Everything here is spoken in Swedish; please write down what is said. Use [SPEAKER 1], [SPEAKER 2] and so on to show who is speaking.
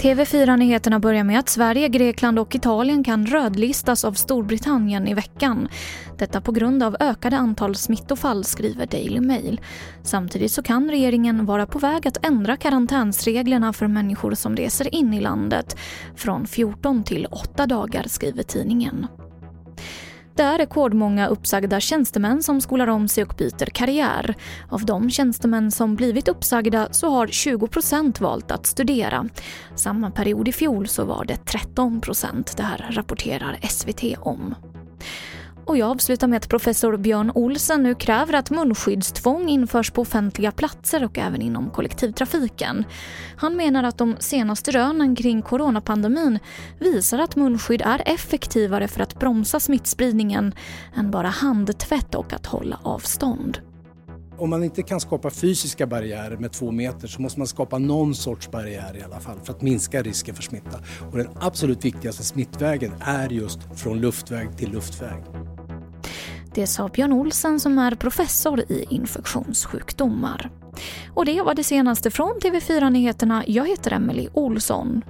[SPEAKER 1] TV4-nyheterna börjar med att Sverige, Grekland och Italien kan rödlistas av Storbritannien i veckan. Detta på grund av ökade antal smittofall, skriver Daily Mail. Samtidigt så kan regeringen vara på väg att ändra karantänsreglerna för människor som reser in i landet från 14 till 8 dagar, skriver tidningen. Det är rekordmånga uppsagda tjänstemän som skolar om sig och byter karriär. Av de tjänstemän som blivit uppsagda så har 20% valt att studera. Samma period i fjol så var det 13 Det här rapporterar SVT om. Och jag avslutar med att professor Björn Olsen nu kräver att munskyddstvång införs på offentliga platser och även inom kollektivtrafiken. Han menar att de senaste rönen kring coronapandemin visar att munskydd är effektivare för att bromsa smittspridningen än bara handtvätt och att hålla avstånd
[SPEAKER 2] om man inte kan skapa fysiska barriärer med två meter så måste man skapa någon sorts barriär i alla fall för att minska risken för smitta. Och den absolut viktigaste smittvägen är just från luftväg till luftväg.
[SPEAKER 1] Det sa Björn Olsen som är professor i infektionssjukdomar. Och det var det senaste från TV4 Nyheterna. Jag heter Emily Olsson.